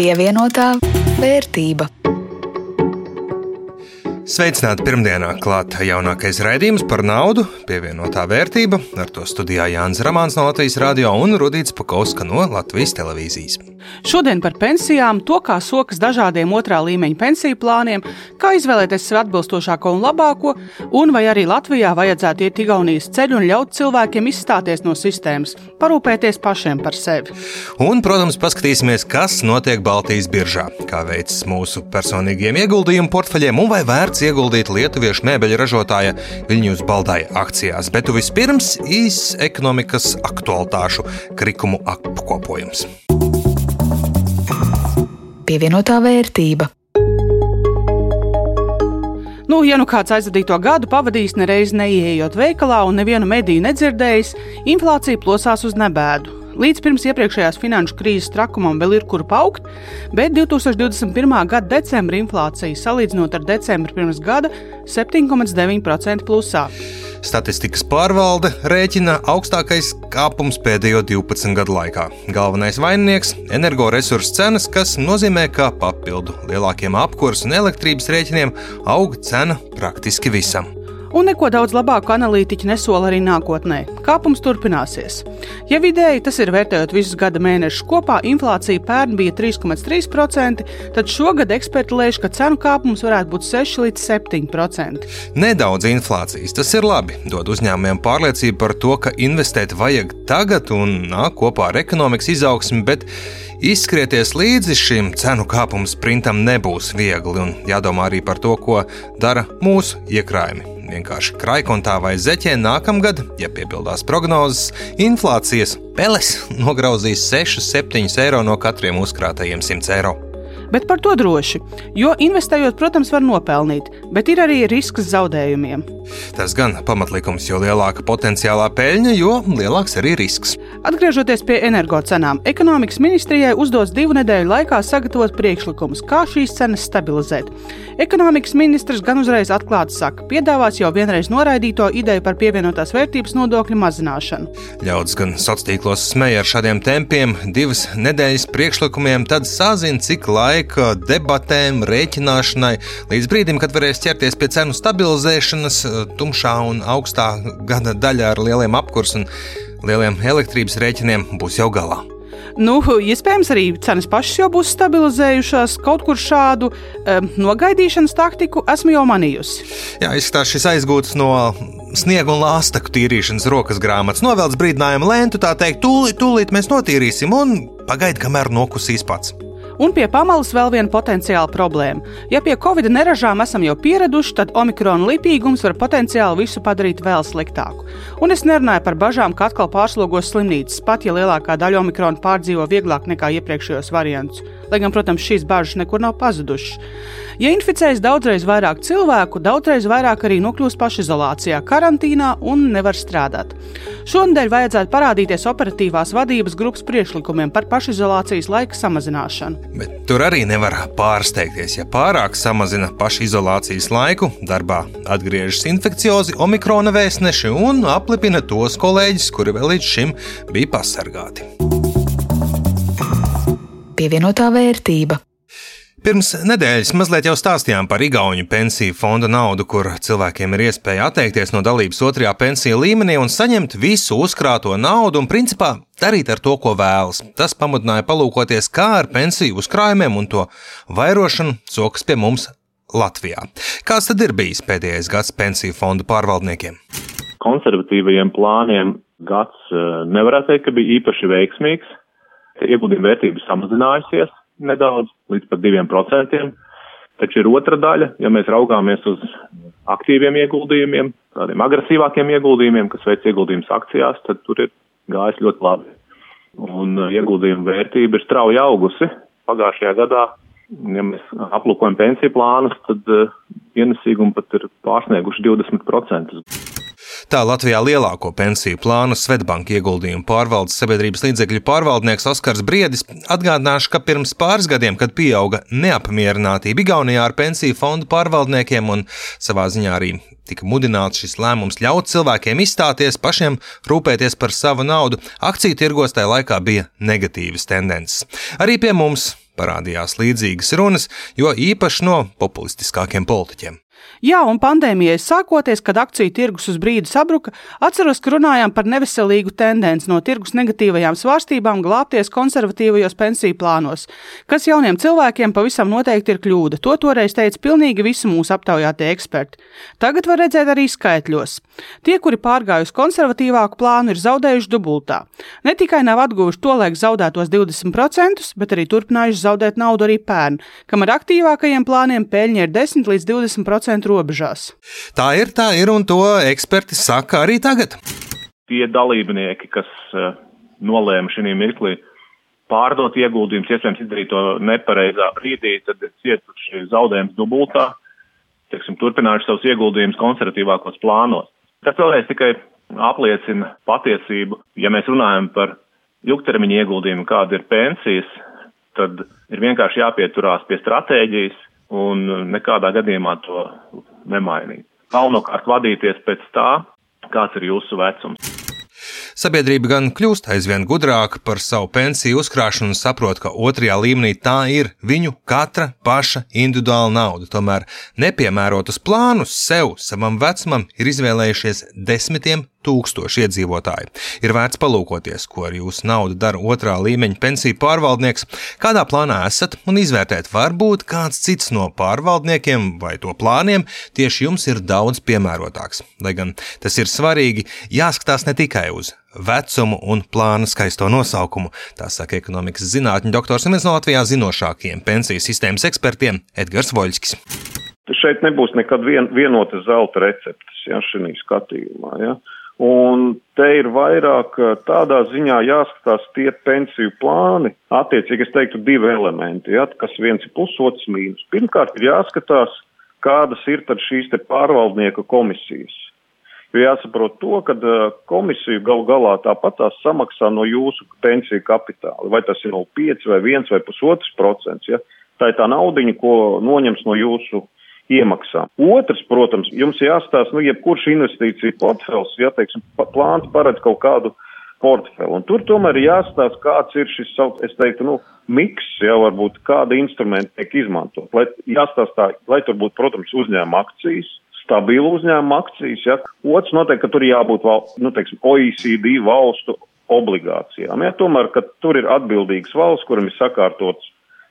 Pievienotā vērtība. Sveicināti pirmdienā klāta jaunākais raidījums par naudu, pievienotā vērtība. Ar to studijā Jānis Ramāns no Latvijas radio un Rudīts Pakauska no Latvijas televīzijas. Šodien par pensijām, to, kā sokas dažādiem otrā līmeņa pensiju plāniem, kā izvēlēties sev atbilstošāko un labāko, un vai arī Latvijā vajadzētu iet Igaunijas ceļu un ļaut cilvēkiem izstāties no sistēmas, parūpēties pašiem par sevi. Un, protams, paskatīsimies, kas notiek Baltijas biržā, kā veicas mūsu personīgiem ieguldījumu portfeļiem un vai vērts ieguldīt lietuviešu mēbeļu ražotāja Viļņus Baldai akcijās. Bet vispirms īs ekonomikas aktualitāšu krikumu apkopojums pievienotā vērtība. Nu, ja nu kāds aizvadīto gadu pavadījis nereiz neieejot veikalā un nevienu mediju nedzirdējis, inflācija plosās uz nebēdu. Līdz pirms iepriekšējās finanšu krīzes trakumam vēl ir kur augt, bet 2021. gada decembra inflācija salīdzinot ar decembri pirms gada 7,9% plusā. Statistikas pārvalde rēķina augstākais kāpums pēdējo 12 gadu laikā. Galvenais vaininieks - energoresursu cenas, kas nozīmē, ka papildu lielākiem apkursu un elektrības rēķiniem aug cena praktiski visam. Un neko daudz labāku analītiķi nesola arī nākotnē. Kāpums turpināsies. Ja vidēji tas ir vērtējot visus gada mēnešus kopā, inflācija pērn bija 3,3%, tad šogad eksperti lēš, ka cenu kāpums varētu būt 6 līdz 7%. Nedaudz inflācijas, tas ir labi. Dod uzņēmumiem pārliecību par to, ka investēt vajag tagad un nāk kopā ar ekonomikas izaugsmi, bet Izskrieties līdzi šim cenu kāpuma sprintam nebūs viegli, un jādomā arī par to, ko dara mūsu iekrājumi vienkārši krājkontā vai zeķē nākamgad, ja piepildās prognozes, inflācijas peles nograuzīs 6-7 eiro no katriem uzkrātajiem 100 eiro. Bet par to droši, jo investējot, protams, var nopelnīt, bet ir arī risks zaudējumiem. Tas gan pamatlikums, jo lielāka potenciālā peļņa, jo lielāks arī risks. Atgriežoties pie energocenām, ekonomikas ministrijai uzdos divu nedēļu laikā sagatavot priekšlikumus, kā šīs cenas stabilizēt. Ekonomikas ministrs gan uzreiz atklāti saka, piedāvās jau vienreiz noraidīto ideju par pievienotās vērtības nodokļu mazināšanu. Ļaudis gan sociālos tīklos smēja ar šādiem tempiem, divas nedēļas priekšlikumiem, tad sazina, cik laika debatēm, rēķināšanai, līdz brīdim, kad varēs ķerties pie cenu stabilizēšanas, tumšā un augstā gada daļā ar lieliem apkursu un lieliem elektrības rēķiniem būs jau galā. Nu, iespējams, arī cenas pašas jau būs stabilizējušās. Kaut kur šādu um, nogaidīšanas taktiku esmu jau manījusi. Jā, izskatās šis aizgūts no sniega un lāstaku tīrīšanas rokas grāmatas. Novelc brīdinājumu lēntu, tā teikt, tūlīt, tūlīt mēs notīrīsim un pagaidi, kamēr nokusīs pats. Un pie pamalas vēl viena potenciāla problēma. Ja pie covid neražām esam jau pieraduši, tad omikrona lipīgums var potenciāli visu padarīt vēl sliktāku. Un es nerunāju par bažām, ka atkal pārslogos slimnīcas, pat ja lielākā daļa omikrona pārdzīvo vieglāk nekā iepriekšējos variantus. Lai gan, protams, šīs bažas nekur nav pazudušas. Ja inficējas daudzreiz vairāk cilvēku, daudzreiz vairāk arī nokļūst pašizolācijā, karantīnā un nevar strādāt. Šonadēļ vajadzētu parādīties operatīvās vadības grupas priekšlikumiem par pašizolācijas laika samazināšanu. Bet tur arī nevar pārsteigties, ja pārāk samazina pašizolācijas laiku, darbā atgriežas infekciozi omikrona vēstneši un aplipina tos kolēģis, kuri vēl līdz šim bija pasargāti. Pievienotā vērtība. Pirms nedēļas mazliet jau stāstījām par Igaunijas pensiju fonda naudu, kur cilvēkiem ir iespēja atteikties no dalības otrajā pensiju līmenī un saņemt visu uzkrāto naudu un, principā, darīt ar to, ko vēlas. Tas pamudināja palūkoties, kā ar pensiju uzkrājumiem un to vairošanu sokas pie mums Latvijā. Kāds tad ir bijis pēdējais gads pensiju fondu pārvaldniekiem? Konservatīvajiem plāniem gads eh, nevarētu teikt, ka bija īpaši veiksmīgs. Ieguldījuma vērtība samazinājusies nedaudz, līdz pat diviem procentiem. Taču ir otra daļa, ja mēs raugāmies uz aktīviem ieguldījumiem, tādiem agresīvākiem ieguldījumiem, kas veic ieguldījumus akcijās, tad tur ir gājis ļoti labi. Un uh, ieguldījuma vērtība ir strauji augusi. Pagājušajā gadā, ja mēs aplūkojam pensiju plānus, tad uh, ienesīgumi pat ir pārsnieguši 20%. Tā Latvijā lielāko pensiju plānu Svetbanka ieguldījumu pārvaldes sabiedrības līdzekļu pārvaldnieks Oskars Briedis atgādināšu, ka pirms pāris gadiem, kad pieauga neapmierinātība Igaunijā ar pensiju fondu pārvaldniekiem un savā ziņā arī tika mudināts šis lēmums ļaut cilvēkiem izstāties, pašiem rūpēties par savu naudu, akciju tirgos tajā laikā bija negatīvas tendences. Arī pie mums parādījās līdzīgas runas, jo īpaši no populistiskākiem politiķiem. Jā, un pandēmijai sākoties, kad akciju tirgus uz brīdi sabruka, atceros, ka runājām par neveselīgu tendenci no tirgus negatīvajām svārstībām glābties konservatīvajos pensiju plānos, kas jauniem cilvēkiem pavisam noteikti ir kļūda. To toreiz teica pilnīgi visi mūsu aptaujātie eksperti. Tagad var redzēt arī skaitļos. Tie, kuri pārgājuši konservatīvāku plānu, ir zaudējuši dubultā. Ne tikai nav atguvuši to laiku zaudētos 20%, bet arī turpinājuši zaudēt naudu arī pērn, kam ar aktīvākajiem plāniem peļņa ir 10 līdz 20% robežās. Tā ir, tā ir, un to eksperti saka arī tagad. Tie dalībnieki, kas uh, nolēma šī mirklī pārdot ieguldījumus, iespējams izdarīt to nepareizā brīdī, tad ir cietuši zaudējums dubultā, teiksim, turpinājuši savus ieguldījumus konservatīvākos plānos. Tas vēlreiz tikai apliecina patiesību. Ja mēs runājam par ilgtermiņa ieguldījumu, kāda ir pensijas, tad ir vienkārši jāpieturās pie stratēģijas, un nekādā gadījumā to nemainīt. Galvenokārt vadīties pēc tā, kāds ir jūsu vecums. Sabiedrība gan kļūst aizvien gudrāka par savu pensiju uzkrāšanu un saprot, ka otrajā līmenī tā ir viņu katra paša individuāla nauda. Tomēr nepiemērotus plānus sev, savam vecumam, ir izvēlējušies desmitiem tūkstoši iedzīvotāji. Ir vērts palūkoties, ko ar jūsu naudu dara otrā līmeņa pensiju pārvaldnieks, kādā plānā esat un izvērtēt, varbūt kāds cits no pārvaldniekiem vai to plāniem tieši jums ir daudz piemērotāks. Lai gan tas ir svarīgi, jāskatās ne tikai uz vecumu un plāna skaisto nosaukumu, tā saka ekonomikas zinātņu doktors un viens no Latvijā zinošākajiem pensiju sistēmas ekspertiem Edgars Voļskis. Šeit nebūs nekad vien, vienotas zelta receptes, ja, šī skatījumā. Ja. Un te ir vairāk tādā ziņā jāskatās tie pensiju plāni. Attiecīgi, es teiktu, divi elementi, ja, kas viens ir plus, otrs mīnus. Pirmkārt, ir jāskatās, kādas ir tad šīs te pārvaldnieka komisijas. Jo jāsaprot to, ka komisija gal galā tāpat tās samaksā no jūsu pensiju kapitāla. Vai tas ir 0,5 vai 1 vai 1,5 procents. Ja? Tā ir tā naudiņa, ko noņems no jūsu iemaksām. Otrs, protams, jums jāstāsta, nu, jebkurš investīcija portfels, ja, teiksim, plāns paredz kaut kādu portfeli. Un tur tomēr jāstāsta, kāds ir šis, es teiktu, nu, miks, ja varbūt kāda instrumenta tiek izmantot. Lai jāstāstā, lai tur būtu, protams, uzņēma akcijas, stabilu uzņēmumu akcijas, ja. Otrs noteikti, ka tur jābūt, val, nu, teiksim, OECD valstu obligācijām. Ja, tomēr, ka tur ir atbildīgas valsts, kuram ir sakārtots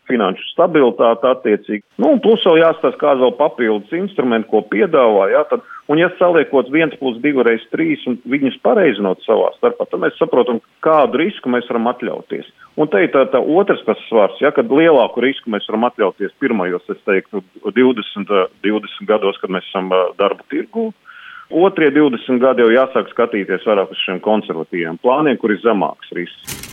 finanšu stabilitāti attiecīgi. Nu, un plus vēl jāstāsta, kāda vēl papildus instrumenti, ko piedāvā, jā, tad, un ja saliekot 1 plus 2 reiz 3 un viņus pareizinot savā starpā, tad mēs saprotam, kādu risku mēs varam atļauties. Un te ir tā, tā otrs tas svars, ja, kad lielāku risku mēs varam atļauties pirmajos, es teiktu, 20, 20 gados, kad mēs esam darba tirgū. Otrie 20 gadi jau jāsāk skatīties vairāk uz šiem konservatīviem plāniem, kur ir zemāks risks.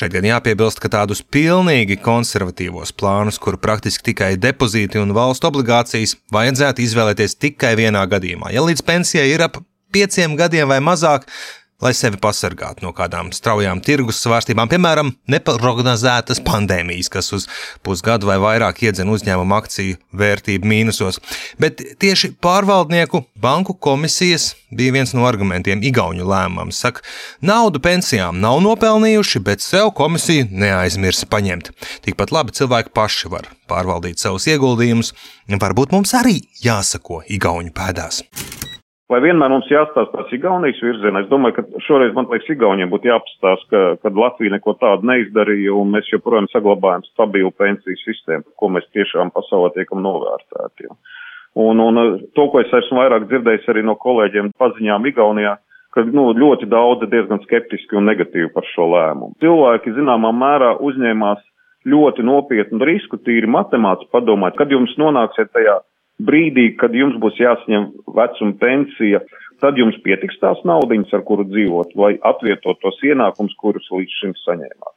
Šeit gan jāpiebilst, ka tādus pilnīgi konservatīvos plānus, kur praktiski tikai depozīti un valstu obligācijas, vajadzētu izvēlēties tikai vienā gadījumā. Ja līdz pensijai ir ap pieciem gadiem vai mazāk, lai sevi pasargātu no kādām straujām tirgus svārstībām, piemēram, neprognozētas pandēmijas, kas uz pusgadu vai vairāk iedzen uzņēmumu akciju vērtību mīnusos. Bet tieši pārvaldnieku banku komisijas bija viens no argumentiem Igauņu lēmumam. Saka, naudu pensijām nav nopelnījuši, bet sev komisija neaizmirsa paņemt. Tikpat labi cilvēki paši var pārvaldīt savus ieguldījumus, varbūt mums arī jāsako Igauņu pēdās. Vai vienmēr mums jāstāsta tās Igaunijas virzienā? Es domāju, ka šoreiz man liekas Igauniem būtu jāpastāst, ka, ka Latvija neko tādu neizdarīja un mēs joprojām saglabājam stabilu pensiju sistēmu, ko mēs tiešām pasaulē tiekam novērtēti. Un, un to, ko es esmu vairāk dzirdējis arī no kolēģiem paziņām Igaunijā, ka nu, ļoti daudz diezgan skeptiski un negatīvi par šo lēmumu. Cilvēki zināmā mērā uzņēmās ļoti nopietnu risku, tīri matemātiski padomāt, kad jums nonāksiet tajā brīdī, kad jums būs jāsaņem vecuma pensija, tad jums pietiks tās naudiņas, ar kuru dzīvot, lai atvietot tos ienākums, kurus līdz šim saņēmāt.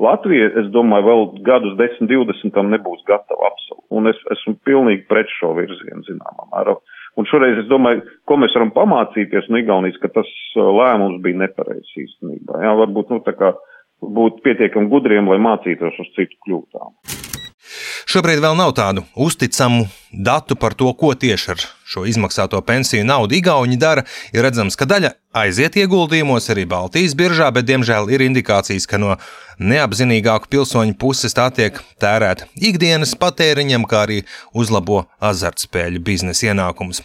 Latvija, es domāju, vēl gadus 10, 20 tam nebūs gatava absolūti. Un es esmu pilnīgi pret šo virzienu, zināmā mērā. Un šoreiz es domāju, ko mēs varam pamācīties no Igaunijas, ka tas uh, lēmums bija nepareizs īstenībā. Jā, varbūt, nu, tā kā būt pietiekam gudriem, lai mācītos uz citu kļūdām. Šobrīd vēl nav tādu uzticamu datu par to, ko tieši ar šo izmaksāto pensiju naudu Igauni dara, ir redzams, ka daļa aiziet ieguldījumos arī Baltijas biržā, bet diemžēl ir indikācijas, ka no neapzinīgāku pilsoņu puses tā tiek tērēta ikdienas patēriņam, kā arī uzlabo azartspēļu biznesa ienākumus.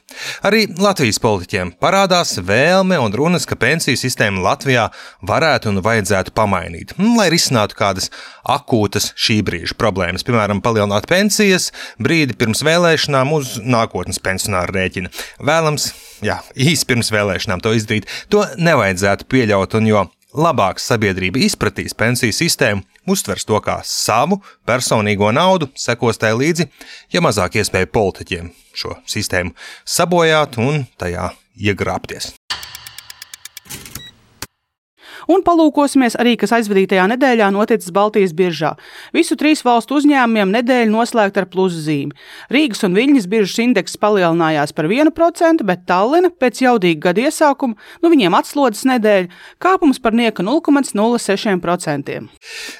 Arī Latvijas politiķiem parādās vēlme un runas, ka pensiju sistēmu Latvijā varētu un vajadzētu pamainīt, lai risinātu kādas akūtas šī brīža problēmas, piemēram, palielināt pensijas brīdi pirms vēlēšanām uz nākotnes pensionāru rēķina. Vēlams, jā, īsi pirms vēlēšanām to izdarīt, to nevajadzētu pieļaut, un jo labāk sabiedrība izpratīs pensiju sistēmu, uztvers to kā savu personīgo naudu, sekos tai līdzi, ja mazāk iespēja politiķiem šo sistēmu sabojāt un tajā iegrābties. Un palūkosimies arī, kas aizvadītajā nedēļā noticis Baltijas biržā. Visu trīs valstu uzņēmumiem nedēļa noslēgta ar pluszīmi. Rīgas un Viļņas biržas indeks palielinājās par 1%, bet Tallina pēc jaudīga gada iesākuma, nu viņiem atslodzes nedēļa, kāpums par nieka 0,06%.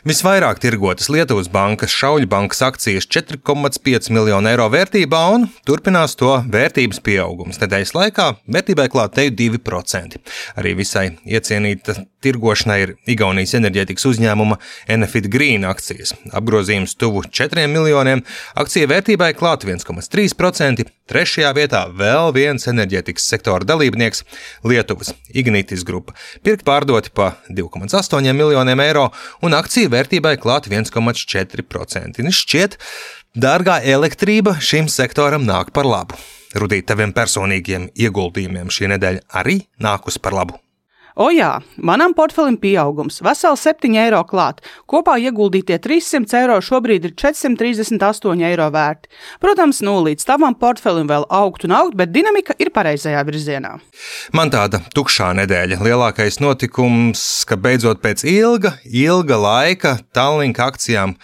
Visvairāk tirgotas Lietuvas bankas Šauļu bankas akcijas 4,5 miljonu eiro vērtībā un turpinās to vērtības pieaugums. Nedēļas laikā vērtībai klāt te 2%. Arī visai iecienīta tirgošanai ir Igaunijas enerģētikas uzņēmuma Enefit Green akcijas. Apgrozījums tuvu 4 miljoniem, akciju vērtībai klāt 1,3%, trešajā vietā vēl viens enerģētikas sektora dalībnieks - Lietuvas Ignitis grupa. Pirkt pārdoti pa 2,8 miljoniem eiro un akciju vērtībai klāt 1,4%. Un šķiet, dārgā elektrība šim sektoram nāk par labu. Rudīt, taviem personīgiem ieguldījumiem šī nedēļa arī nākus par labu. O jā, manam portfelim pieaugums - veseli 7 eiro klāt. Kopā ieguldītie 300 eiro šobrīd ir 438 eiro vērti. Protams, nu līdz tavam portfelim vēl augt un augt, bet dinamika ir pareizajā virzienā. Man tāda tukšā nedēļa. Lielākais notikums, ka beidzot pēc ilga, ilga laika Tallinka akcijām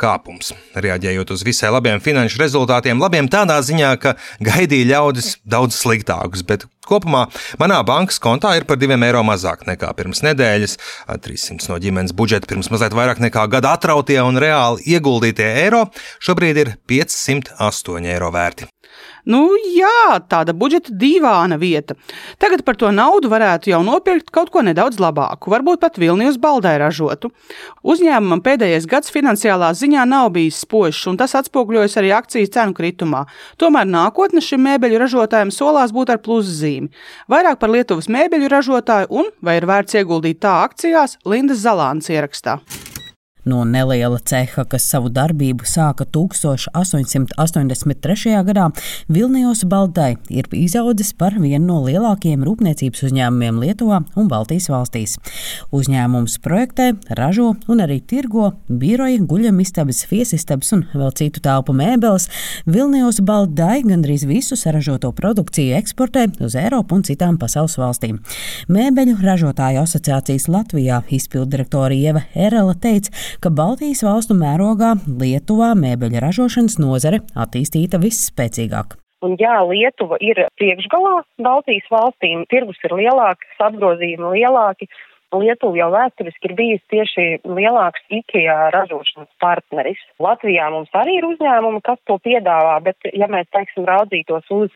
kāpums. Reaģējot uz visai labiem finanšu rezultātiem, labiem tādā ziņā, ka gaidīja ļaudis daudz sliktākus, bet kopumā manā bankas kontā ir par diviem eiro mazāk nekā pirms nedēļas. 300 no ģimenes budžeta pirms mazliet vairāk nekā gada atrautie un reāli ieguldītie eiro šobrīd ir 508 eiro vērti. Nu, jā, tāda budžeta dīvāna vieta. Tagad par to naudu varētu jau nopirkt kaut ko nedaudz labāku, varbūt pat Vilnius baldai ražotu. Uzņēmumam pēdējais gads finansiālā ziņā nav bijis spožs, un tas atspoguļojas arī akciju cenu kritumā. Tomēr nākotne šim mēbeļu ražotājam solās būt ar pluszīmi. Vairāk par Lietuvas mēbeļu ražotāju un vai ir vērts ieguldīt tā akcijās Lindas Zalāns ierakstā. No neliela ceha, kas savu darbību sāka 1883. gadā, Vilnijos Baltai ir izaudzis par vienu no lielākajiem rūpniecības uzņēmumiem Lietuvā un Baltijas valstīs. Uzņēmums projektē, ražo un arī tirgo biroja, guļamistabas, viesistabas un vēl citu telpu mēbeles. Vilnijos Baltai gandrīz visu saražoto produkciju eksportē uz Eiropu un citām pasaules valstīm. Mēbeļu ražotāju asociācijas Latvijā izpildirektora Ieva Erela teica, ka Baltijas valstu mērogā Lietuvā mēbeļu ražošanas nozare attīstīta visspēcīgāk. Un jā, Lietuva ir priekšgalā Baltijas valstīm, tirgus ir lielāks, apgrozījumi lielāki. Lietuva jau vēsturiski ir bijusi tieši lielāks IKEA ražošanas partneris. Latvijā mums arī ir uzņēmumi, kas to piedāvā, bet ja mēs, teiksim, raudzītos uz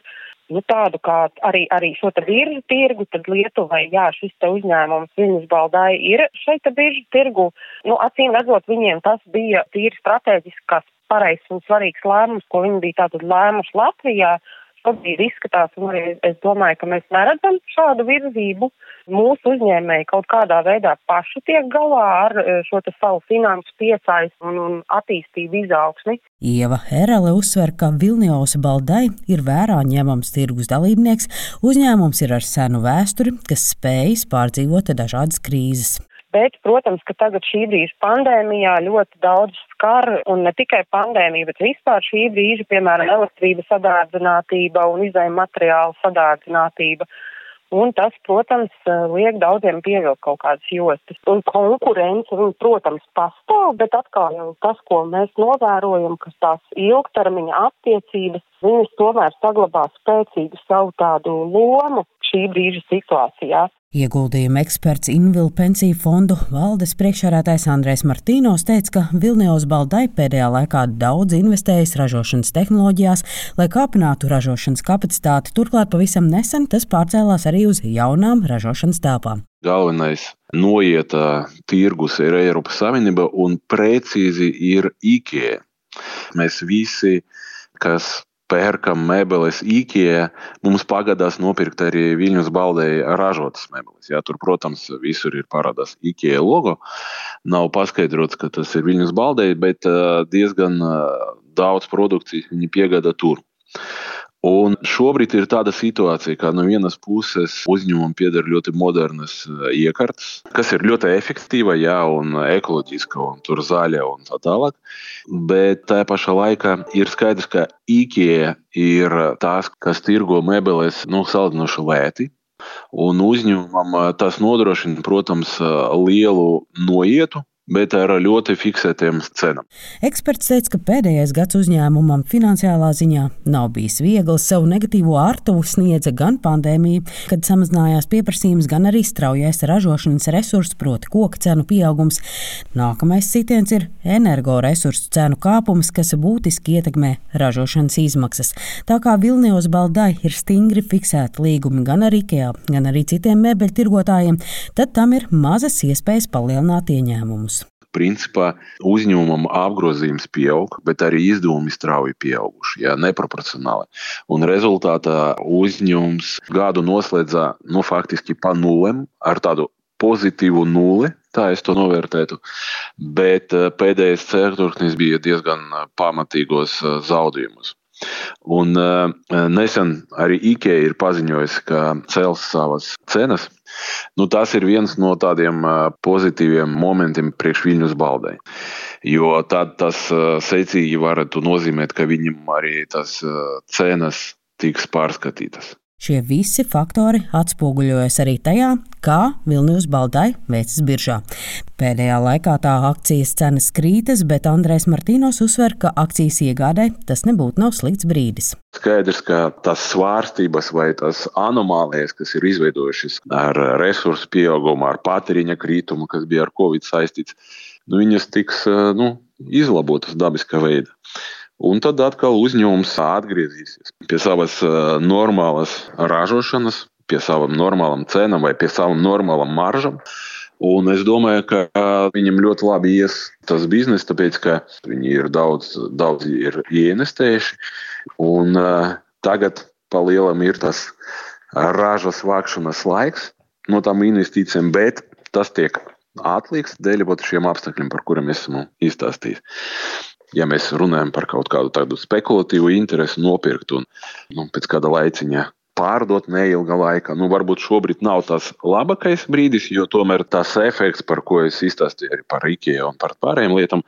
nu, tādu kā arī, arī šo te biržu tirgu, tad Lietuvai, jā, šis te uzņēmums viņas baldai ir šeit te biržu tirgu. Nu, acīm redzot, viņiem tas bija tīri strateģisks, pareizs un svarīgs lēmums, ko viņi bija tātad lēmuši Latvijā šobrīd izskatās, un arī es domāju, ka mēs neredzam šādu virzību. Mūsu uzņēmēji kaut kādā veidā paši tiek galā ar e, šo savu finansu piesaistu un, un attīstību izaugsmi. Ieva Herele uzsver, ka Vilnius Baldai ir vērā ņemams tirgus dalībnieks. Uzņēmums ir ar senu vēsturi, kas spējas pārdzīvot dažādas krīzes. Bet, protams, ka tagad šī brīža pandēmijā ļoti daudz skar, un ne tikai pandēmija, bet vispār šī brīža, piemēram, elektrības sadārdzinātība un izējuma materiāla sadārdzinātība. Un tas, protams, liek daudziem pievilkt kaut kādas jostas. Un konkurence, protams, pastāv, bet atkal tas, ko mēs novērojam, ka tās ilgtermiņa attiecības, viņas tomēr saglabā spēcīgu savu tādu lomu šī brīža situācijā. Ieguldījuma eksperts Invila pensiju fondu valdes priekšsēdētājs Andrēs Martīnos teica, ka Vilnius Baldai pēdējā laikā daudz investējis ražošanas tehnoloģijās, lai kāpinātu ražošanas kapacitāti. Turklāt pavisam nesen tas pārcēlās arī uz jaunām ražošanas telpām. Galvenais noieta tirgus ir Eiropas Savienība un precīzi ir IKEA. Mēs visi, kas pērkam mēbeles IKEA, mums pagadās nopirkt arī Viņas baldēji ražotas mēbeles. Jā, tur, protams, visur ir parādās IKEA logo. Nav paskaidrots, ka tas ir Viņas baldēji, bet diezgan daudz produkcijas viņi piegādā tur. Un šobrīd ir tāda situācija, ka no vienas puses uzņēmumam pieder ļoti modernas eh, iekārtas, kas ir ļoti efektīva, jā, un ekoloģiska, un tur zaļa un tā tālāk. Bet tā pašā laikā ir skaidrs, ka IKEA ir tās, kas tirgo mēbeles nu, salīdzinoši lēti. Un uzņēmumam eh, tas nodrošina, protams, eh, lielu noietu bet ar ļoti fiksētiem cenām. Eksperts teica, ka pēdējais gads uzņēmumam finansiālā ziņā nav bijis viegls. Savu negatīvo ārtuvu sniedza gan pandēmija, kad samazinājās pieprasījums, gan arī straujais ražošanas resursu, proti, koku cenu pieaugums. Nākamais sitiens ir energoresursu cenu kāpums, kas būtiski ietekmē ražošanas izmaksas. Tā kā Vilnius Baldai ir stingri fiksēti līgumi gan ar IKEA, gan arī citiem mēbeļu tirgotājiem, tad tam ir mazas iespējas palielināt ieņēmumus principā uzņēmumam apgrozījums pieaug, bet arī izdevumi strauji pieauguši, jā, neproporcionāli. Un rezultātā uzņēmums gadu noslēdzā nu, faktiski pa nulēm ar tādu pozitīvu nulli. Tā es to novērtētu. Bet eh, pēdējais ceturksnis bija diezgan eh, pamatīgos eh, zaudējumus. Un nesen arī IKEA ir paziņojusi, ka cels savas cenas. Nu, tas ir viens no tādiem pozitīviem momentiem priekš Viņus baldei. Jo tad tas secīgi varētu nozīmēt, ka viņam arī tas cenas tiks pārskatītas. Šie visi faktori atspoguļojas arī tajā, kā Vilnius Baldai veicas biržā. Pēdējā laikā tā akcijas cenas krītas, bet Andrēs Martīnos uzsver, ka akcijas iegādē tas nebūtu nav slikts brīdis. Skaidrs, ka tas svārstības vai tas anomālijas, kas ir izveidojušas ar resursu pieaugumu, ar patēriņa kritumu, kas bija ar Covid saistīts, nu, viņas tiks nu, izlabotas dabiskā veidā. Un tad atkal uzņēmums atgriezīsies pie savas normālas ražošanas, pie savām normālām cenām vai pie savām normālām maržām. Un es domāju, ka viņam ļoti labi ies tas bizness, tāpēc ka viņi ir daudz, daudz ir ieinvestējuši. Un uh, tagad palielam ir tas ražas vākšanas laiks no tām investīcijām, bet tas tiek atlikts dēļ šiem apstākļiem, par kuriem esmu izstāstījis ja mēs runājam par kaut kādu tādu spekulatīvu interesi nopirkt un nu, pēc kāda laiciņa pārdot neilga laika. Nu, varbūt šobrīd nav tas labākais brīdis, jo tomēr tas efekts, par ko es izstāstīju arī par IKEA un par pārējām lietām,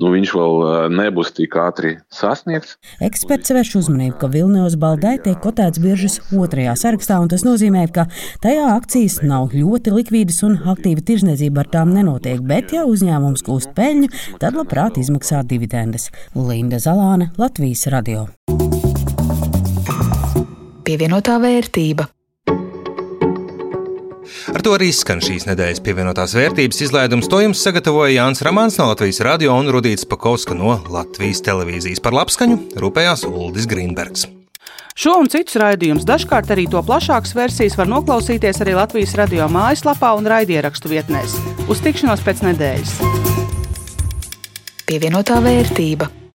nu, viņš vēl nebūs tik ātri sasniegts. Eksperts vērš uzmanību, ka Vilnius Baldai tiek kotēts biržas otrajā sarakstā, un tas nozīmē, ka tajā akcijas nav ļoti likvīdas un aktīva tirzniecība ar tām nenotiek. Bet, ja uzņēmums gūst peļņu, tad labprāt izmaksā dividendes. Linda Zalāne, Latvijas radio. Pievienotā vērtība. Ar to arī skan šīs nedēļas pievienotās vērtības izlaidums. To jums sagatavoja Jānis Rāmāns no Latvijas radio un Rudīts Pakauska no Latvijas televīzijas. Par labskaņu rūpējās Uldis Grīnbergs. Šo un citus raidījumus, dažkārt arī to plašākas versijas, var noklausīties arī Latvijas radio mājaslapā un raidierakstu vietnēs. Uz tikšanos pēc nedēļas! Pievienotā vērtība.